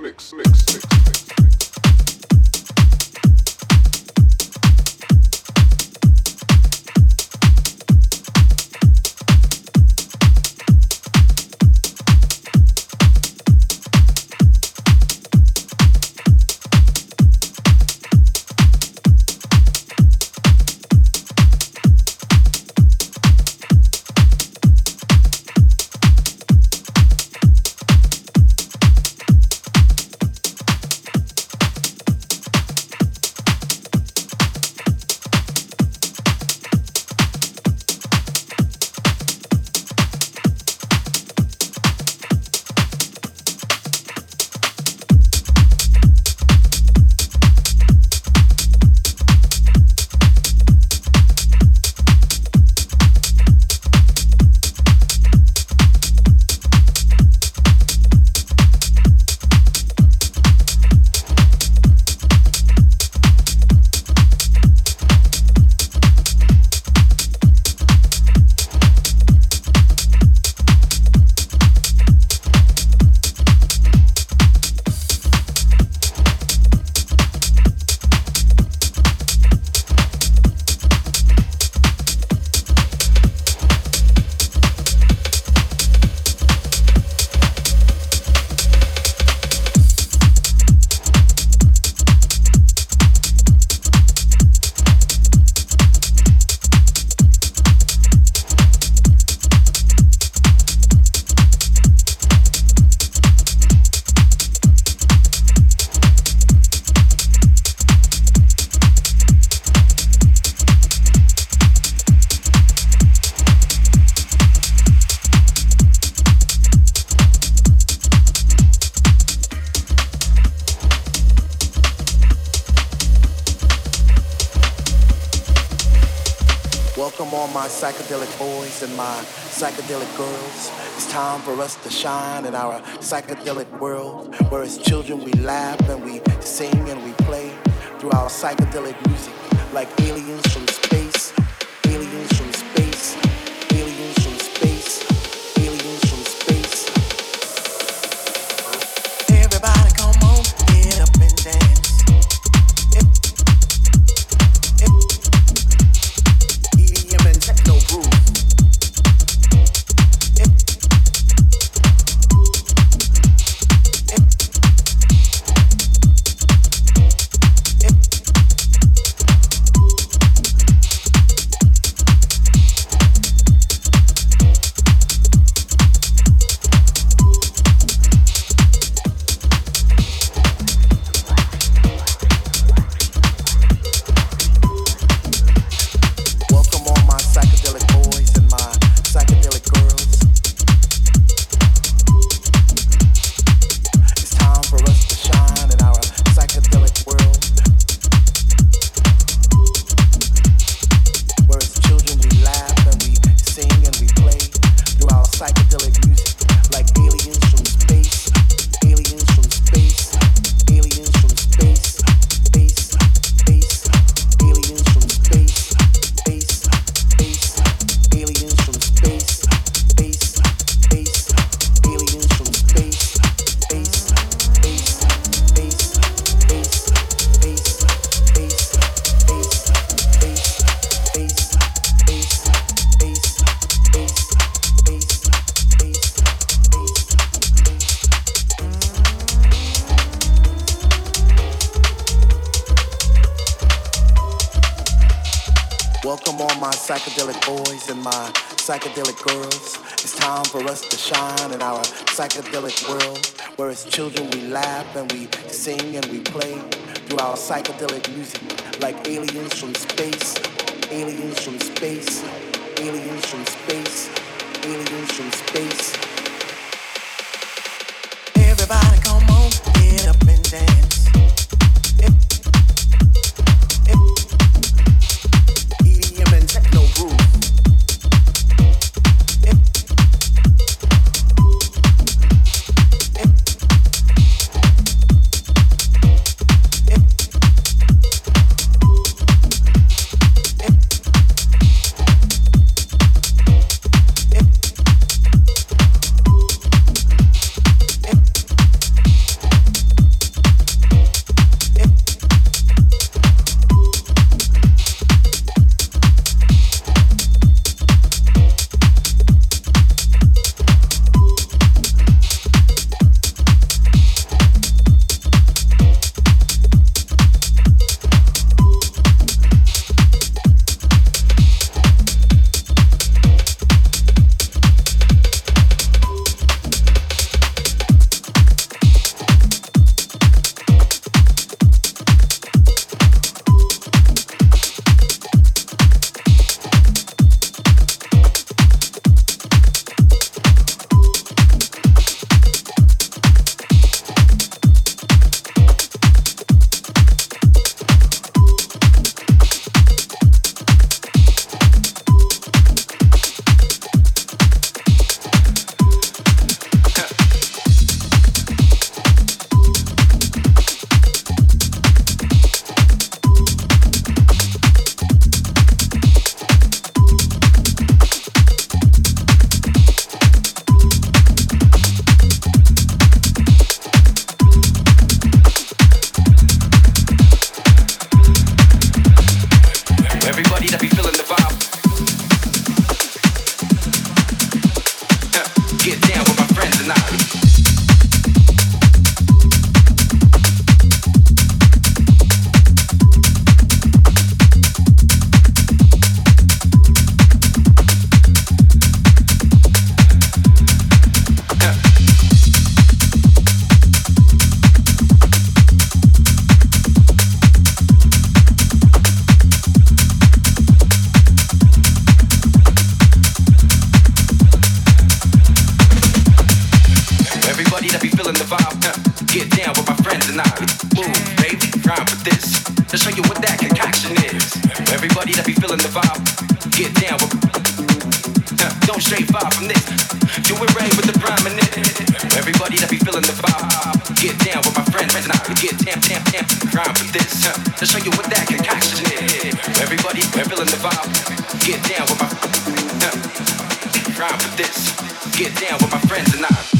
mix, mix, mix. Mix. psychedelic boys and my psychedelic girls. It's time for us to shine in our psychedelic world, where as children we laugh and we sing and we play through our psychedelic music like aliens from and my psychedelic girls. It's time for us to shine in our psychedelic world, where as children we laugh and we sing and we play through our psychedelic music like aliens from space, aliens from space, aliens from space, aliens from space. Everybody come on, get up and dance. Show my friends and concoction